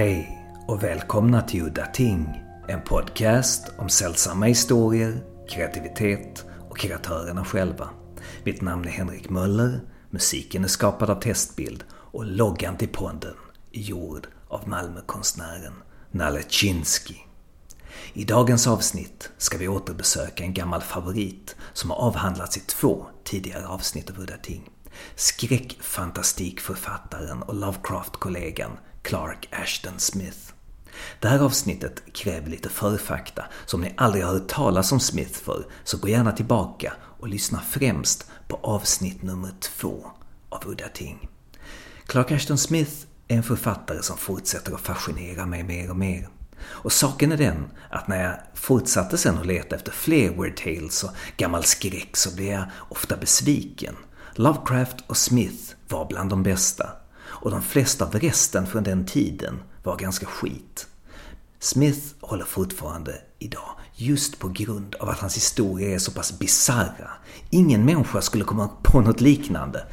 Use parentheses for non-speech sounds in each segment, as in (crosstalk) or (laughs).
Hej och välkomna till Udda Ting, en podcast om sällsamma historier, kreativitet och kreatörerna själva. Mitt namn är Henrik Möller, musiken är skapad av Testbild och loggan till podden är gjord av Malmökonstnären Nalle Chinsky. I dagens avsnitt ska vi återbesöka en gammal favorit som har avhandlats i två tidigare avsnitt av Udda Ting. Skräckfantastikförfattaren och Lovecraft-kollegan Clark Ashton Smith. Det här avsnittet kräver lite förfakta, så om ni aldrig har hört talas om Smith förr, så gå gärna tillbaka och lyssna främst på avsnitt nummer två av Udda Ting. Clark Ashton Smith är en författare som fortsätter att fascinera mig mer och mer. Och saken är den att när jag fortsatte sen att leta efter fler weird tales och gammal skräck så blev jag ofta besviken. Lovecraft och Smith var bland de bästa och de flesta av resten från den tiden var ganska skit. Smith håller fortfarande idag just på grund av att hans historia är så pass bizarra. Ingen människa skulle komma på något liknande.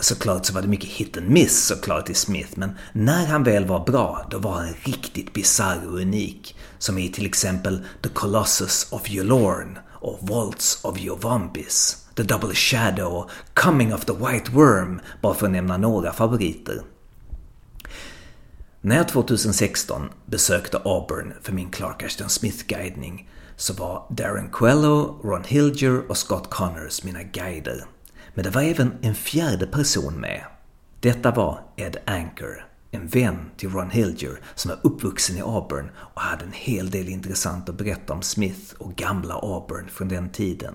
Såklart så var det mycket hit and miss såklart i Smith, men när han väl var bra, då var han riktigt bisarr och unik. Som i till exempel The Colossus of Yulorn och Waltz of Yovombis. The Double Shadow och Coming of the White Worm, bara för att nämna några favoriter. När jag 2016 besökte Auburn för min Clark Ashton Smith-guidning så var Darren Quello, Ron Hilger och Scott Connors mina guider. Men det var även en fjärde person med. Detta var Ed Anker, en vän till Ron Hilger som är uppvuxen i Auburn och hade en hel del intressant att berätta om Smith och gamla Auburn från den tiden.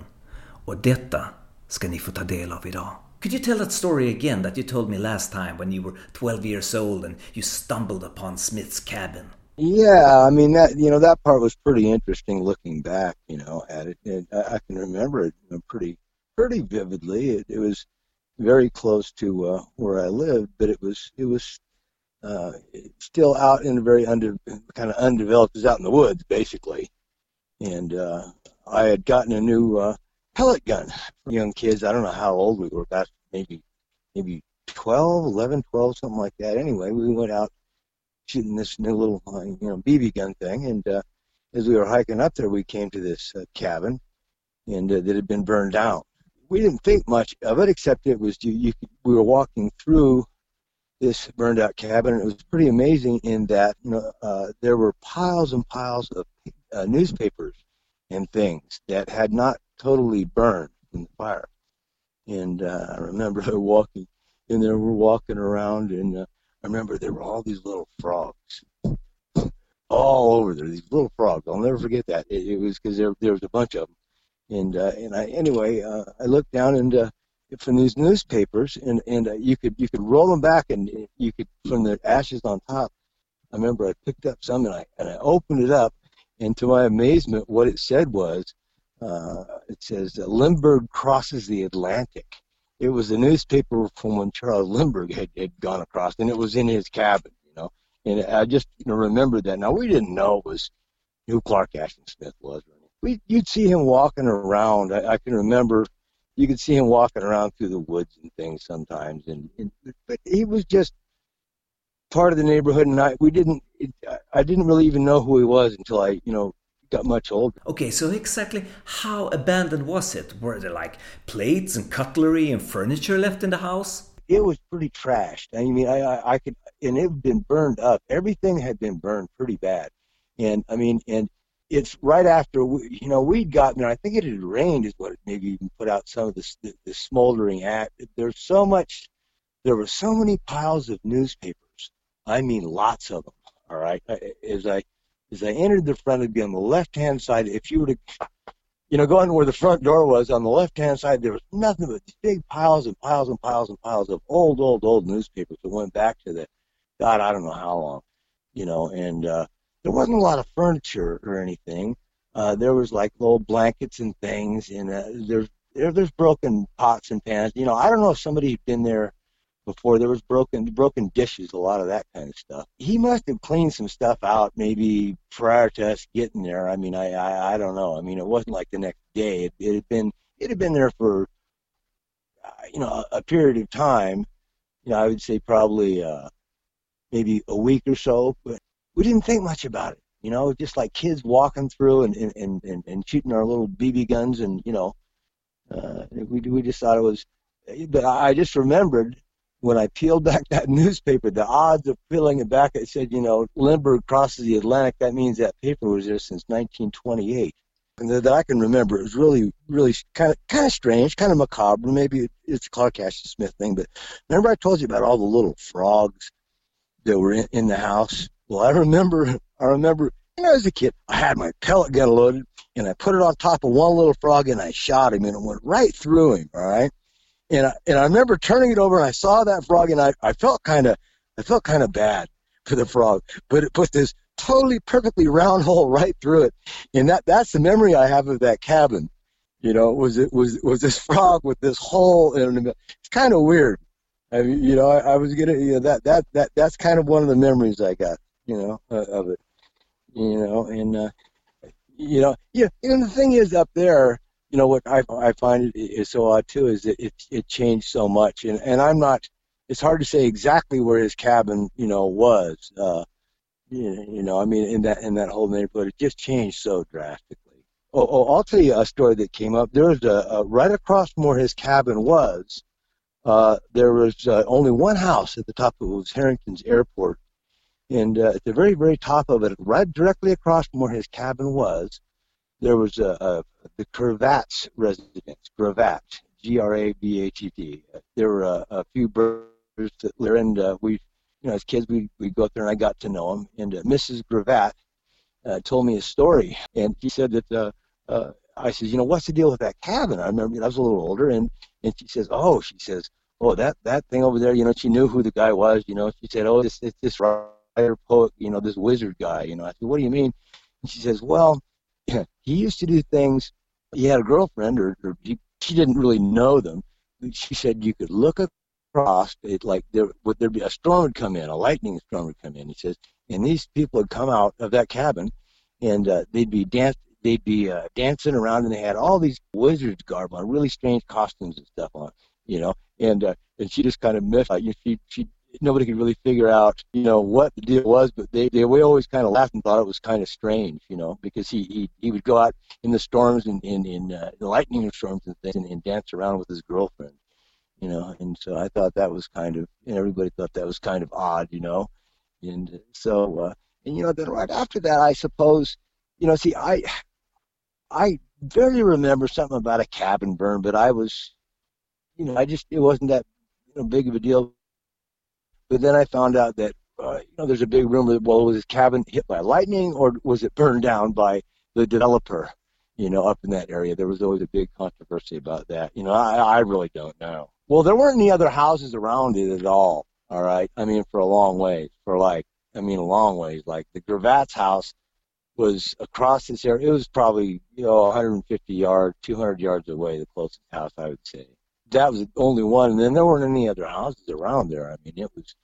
Och detta ska ni få ta del av idag. Could you tell that story again that you told me last time when you were 12 years old and you stumbled upon Smith's cabin? Yeah, I mean that you know that part was pretty interesting looking back, you know, at it. And I, can remember it pretty pretty vividly. It, it was very close to uh, where I lived, but it was it was uh, still out in a very under kind of undeveloped. It was out in the woods basically, and uh, I had gotten a new uh, pellet gun for young kids. I don't know how old we were, about maybe maybe 12, 11, 12, something like that. Anyway, we went out shooting this new little uh, you know BB gun thing, and uh, as we were hiking up there, we came to this uh, cabin, and uh, that had been burned down. We didn't think much of it, except it was you. you could, we were walking through this burned out cabin, and it was pretty amazing in that you know uh, there were piles and piles of uh, newspapers and things that had not totally burned in the fire. And uh, I remember (laughs) walking in there, we're walking around, and uh, I remember there were all these little frogs (laughs) all over there. These little frogs. I'll never forget that. It, it was because there there was a bunch of them. And uh, and I anyway, uh, I looked down and uh, from these newspapers, and and uh, you could you could roll them back, and you could from the ashes on top. I remember I picked up some and I and I opened it up, and to my amazement, what it said was uh, it says uh, Lindbergh crosses the Atlantic. It was a newspaper from when Charles Lindbergh had, had gone across, and it was in his cabin, you know. And I just you know remembered that. Now we didn't know it was who Clark Ashton Smith was. We you'd see him walking around. I, I can remember you could see him walking around through the woods and things sometimes, and, and but he was just part of the neighborhood, and I we didn't. It, I didn't really even know who he was until I you know got much older. Okay, so exactly how abandoned was it? Were there like plates and cutlery and furniture left in the house? It was pretty trashed. I mean, I, I, I could, and it had been burned up. Everything had been burned pretty bad. And I mean, and it's right after, we, you know, we'd gotten there. I think it had rained, is what maybe even put out some of the, the, the smoldering at. There's so much, there were so many piles of newspapers. I mean, lots of them. All right. As I, as I entered the front, it'd be on the left hand side. If you were to, you know, going where the front door was, on the left hand side, there was nothing but big piles and piles and piles and piles of old, old, old newspapers that went back to the, God, I don't know how long, you know, and uh, there wasn't a lot of furniture or anything. Uh, there was like little blankets and things, and uh, there's there, there's broken pots and pans. You know, I don't know if somebody's been there before. There was broken broken dishes, a lot of that kind of stuff. He must have cleaned some stuff out maybe prior to us getting there. I mean, I I, I don't know. I mean, it wasn't like the next day. It, it had been it had been there for uh, you know a, a period of time. You know, I would say probably uh, maybe a week or so, but we didn't think much about it. You know, just like kids walking through and and and, and shooting our little BB guns, and you know, uh, we we just thought it was. But I just remembered when I peeled back that (laughs) newspaper, the odds of peeling it back, it said, you know, Lindbergh crosses the Atlantic. That means that paper was there since 1928 and that I can remember. It was really, really kind of, kind of strange, kind of macabre. Maybe it's a Clark Ashton Smith thing, but remember I told you about all the little frogs that were in, in the house. Well, I remember, I remember, you know, as a kid, I had my pellet gun loaded, and I put it on top of one little frog, and I shot him, and it went right through him. All right, and I, and I remember turning it over, and I saw that frog, and I, I felt kind of, I felt kind of bad for the frog, but it put this totally perfectly round (laughs) hole right through it. And that that's the memory I have of that cabin. You know, was it was was this (laughs) frog with this hole in it. It's kind of weird. I mean, you know, I, I was gonna, you know, that that that that's kind of one of the memories I got, you know, uh, of it. You know, and uh, you know, yeah, know, the thing is up there, you know, what I I find is so odd too is that it it changed so much, and and I'm not. It's hard to say exactly where his cabin, you know, was. Uh, you know, I mean, in that in that whole neighborhood, it just changed so drastically. Oh, oh I'll tell you a story that came up. There was a, a right across from where his cabin was. Uh, there was uh, only one house at the top of it was Harrington's Airport, and uh, at the very very top of it, right directly across from where his cabin was, there was a, a the Gravatts residence. Gravatt, G-R-A-V-A-T-T. There were a, a few brothers that were, and uh, we you know, as kids, we we go up there and I got to know him. And uh, Mrs. Gravatt uh, told me a story, and she said that uh, uh, I said, you know, what's the deal with that cabin? I remember you know, I was a little older, and and she says, oh, she says, oh, that that thing over there, you know, she knew who the guy was. You know, she said, oh, this it's this writer poet, you know, this wizard guy. You know, I said, what do you mean? And she says, well, (clears throat) he used to do things. He had a girlfriend, or, or he, she didn't really know them. She said you could look at crossed, it like there would there be a storm would come in, a lightning storm would come in. He says, and these people would come out of that cabin, and uh, they'd be dance, they'd be uh, dancing around, and they had all these wizards garb on, really strange costumes and stuff on, you know. And uh, and she just kind of missed. Like, she she nobody could really figure out, you know, what the deal was, but they they we always kind of laughed and thought it was kind of strange, you know, because he he, he would go out in the storms and in in uh, the lightning storms and things and, and dance around with his girlfriend you know, and so I thought that was kind of, and everybody thought that was kind of odd, you know, and so, uh, and you know, then right after that, I suppose, you know, see, I, I barely remember something about a cabin burn, but I was, you know, I just it wasn't that you know, big of a deal. But then I found out that, uh, you know, there's a big rumor that well, was his cabin hit by lightning or was it burned down by the developer? You know, up in that area, there was always a big controversy about that. You know, I, I really don't know. Well, there weren't any other houses around it at all. All right. I mean, for a long ways, for like, I mean, a long ways. Like the Gravatt's house was across this area. It was probably, you know, 150 yards, 200 yards away, the closest house, I would say. That was the only one. And then there weren't any other houses around there. I mean, it was,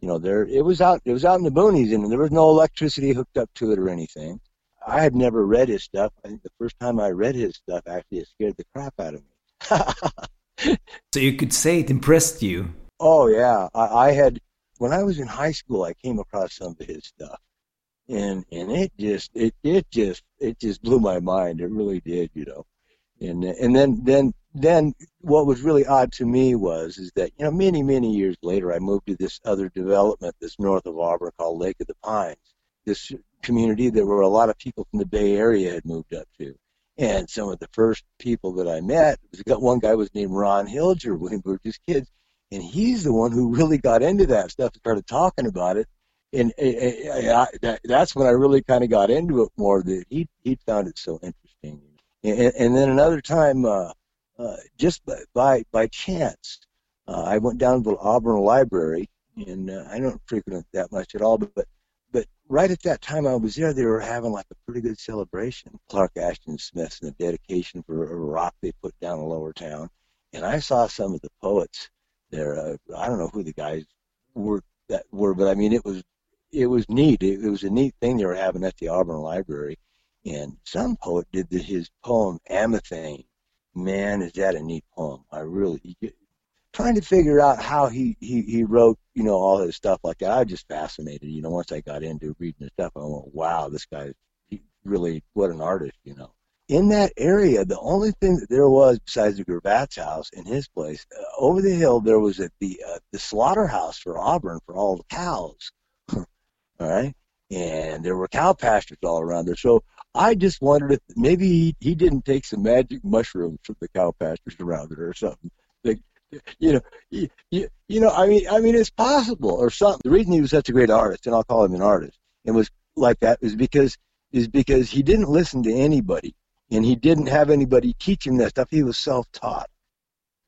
you know, there, it was out, it was out in the boonies and there was no electricity hooked up to it or anything. I had never read his stuff. I think the first time I read his stuff, actually, it scared the crap out of me. (laughs) so you could say it impressed you. Oh yeah, I, I had when I was in high school, I came across some of his stuff, and and it just it it just it just blew my mind. It really did, you know. And and then then then what was really odd to me was is that you know many many years later I moved to this other development that's north of Auburn called Lake of the Pines. This community that were a lot of people from the Bay Area had moved up to. And some of the first people that I met, was got one guy was named Ron Hilger when (laughs) we were just kids, and he's the one who really got into that stuff and started talking about it. And eh, eh, eh, I, I, I, that's when I really kind of got into it more. That he he found it so interesting. And, and then another time, uh, uh, just by, by by chance, uh, I went down to the Auburn Library, and uh, I don't frequent it that much at all, but, but but right at that time I was there, they were having like a pretty good celebration. Clark Ashton Smith and the dedication for a rock they put down in Lower Town. And I saw some of the poets there. Uh, I don't know who the guys were that were, but I mean, it was it was neat. It, it was a neat thing they were having at the Auburn Library. And some poet did the, his poem Amithaine. Man, is that a neat poem? I really trying to figure out how he, he, he wrote, you know, all his stuff like that. I was just fascinated, you know, once I got into reading his stuff, I went, wow, this guy, he really, what an artist, you know. In that area, the only thing that there was besides the Gravatt's house in his place, uh, over the hill, there was a, the, uh, the slaughterhouse for Auburn for all the cows. (laughs) all right. And there were cow pastures all around there. So I just wondered if maybe he, he didn't take some magic mushrooms from the cow pastures around there or something. Like, you know, you, you, you know, I mean, I mean, it's possible or something. The reason he was such a great artist, and I'll call him an artist, and was like that is because is because he didn't listen to anybody, and he didn't have anybody teach him that stuff. He was self-taught.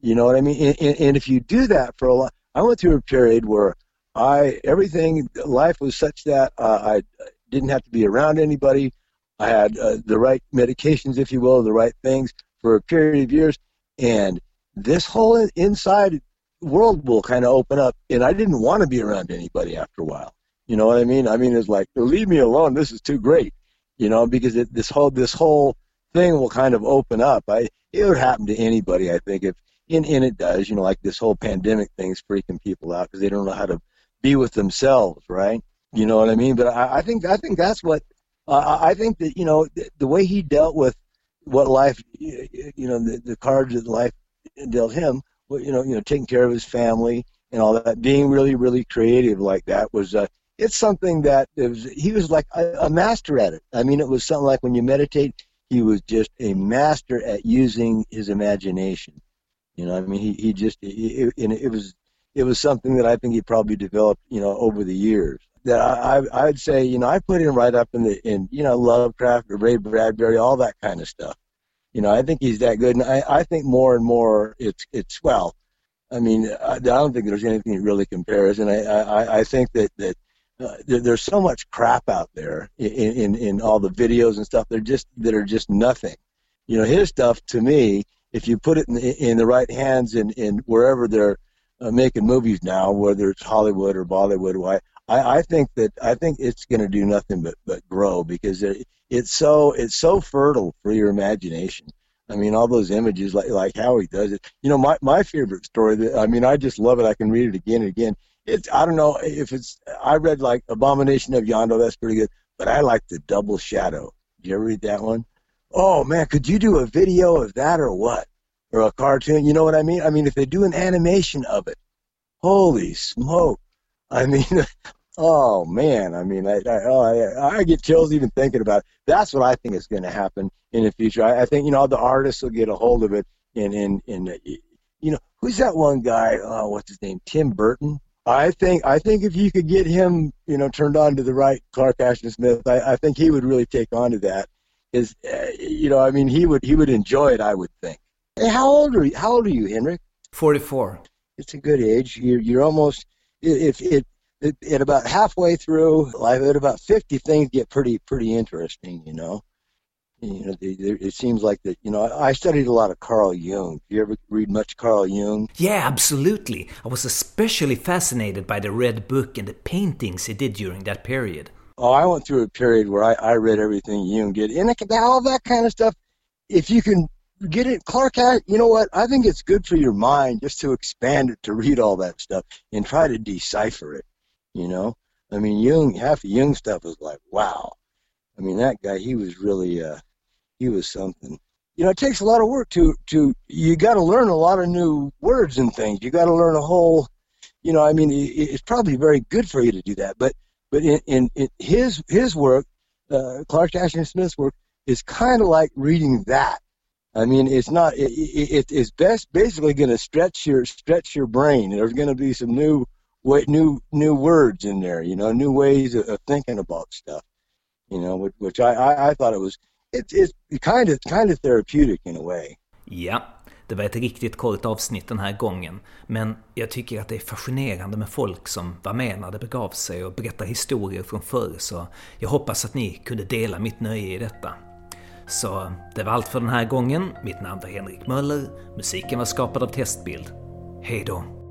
You know what I mean? And, and, and if you do that for a lot, I went through a period where I everything life was such that uh, I didn't have to be around anybody. I had uh, the right medications, if you will, the right things for a period of years, and this whole inside world will kind of open up. And I didn't want to be around anybody after a while. You know what I mean? I mean, it's like leave me alone. This is too great. You know, because it, this whole this whole thing will kind of open up. I it would happen to anybody. I think if and, and it does. You know, like this whole pandemic thing's freaking people out because they don't know how to be with themselves, right? You know what I mean? But I, I think I think that's what uh, I think that you know the, the way he dealt with what life, you know, the, the cards that life dealt him, you know, you know, taking care of his family and all that, being really, really creative like that was. Uh, it's something that it was, he was like a, a master at it. I mean, it was something like when you meditate, he was just a master at using his imagination. You know, I mean, he, he just, it, it, it was, it was something that I think he probably developed, you know, over the years. That I, I, I'd say, you know, I put him right up in the, in, you know, Lovecraft, Ray Bradbury, all that kind of stuff. You know, I think he's that good, and I, I think more and more it's it's well. I mean, I, I don't think there's anything that really compares, and I I, I think that that uh, there, there's so much crap out there in, in in all the videos and stuff. They're just that are just nothing. You know, his stuff to me, if you put it in the, in the right hands and in, in wherever they're uh, making movies now, whether it's Hollywood or Bollywood, why I, I think that I think it's going to do nothing but but grow because it, it's so it's so fertile for your imagination. I mean, all those images like like how he does it. You know, my my favorite story. That I mean, I just love it. I can read it again and again. It's I don't know if it's I read like Abomination of Yondo. That's pretty good. But I like the Double Shadow. Did you ever read that one? Oh man, could you do a video of that or what? Or a cartoon? You know what I mean? I mean, if they do an animation of it, holy smoke! I mean, (laughs) Oh man, I mean, I I, oh, I, I get chills even thinking about it. That's what I think is going to happen in the future. I, I think you know the artists will get a hold of it, and and and you know who's that one guy? Oh, what's his name? Tim Burton. I think I think if you could get him, you know, turned on to the right Clark Ashton Smith, I, I think he would really take on to that. Is uh, you know, I mean, he would he would enjoy it. I would think. Hey, how old are you? How old are you, Henrik? Forty four. It's a good age. You're you're almost if it at about halfway through life, at about 50, things get pretty pretty interesting, you know. You know, it seems like that. You know, I studied a lot of Carl Jung. Do you ever read much Carl Jung? Yeah, absolutely. I was especially fascinated by the Red Book and the paintings he did during that period. Oh, I went through a period where I, I read everything Jung did, and all that kind of stuff. If you can get it, Clark, you know what? I think it's good for your mind just to expand it to read all that stuff and try to decipher it. You know, I mean, Jung, half the Jung stuff was like, wow. I mean, that guy, he was really, uh, he was something. You know, it takes a lot of work to to. You got to learn a lot of new words and things. You got to learn a whole. You know, I mean, it, it's probably very good for you to do that. But but in in, in his his work, uh, Clark Ashton Smith's work is kind of like reading that. I mean, it's not. It, it, it's best basically going to stretch your stretch your brain. There's going to be some new way, new new words in there, you know, new ways of, of thinking about stuff, you know, which, which I, I, I thought it was it's it's kind of kind of therapeutic in a way. Ja, det var ett riktigt kort avsnitt den här gången, men jag tycker att det är fascinerande med folk som var med när det begav sig och berättar historier från förr, så jag hoppas att ni kunde dela mitt nöje i detta. Så det var allt för den här gången. Mitt namn var Henrik Möller, musiken var skapad av Testbild. Hej då!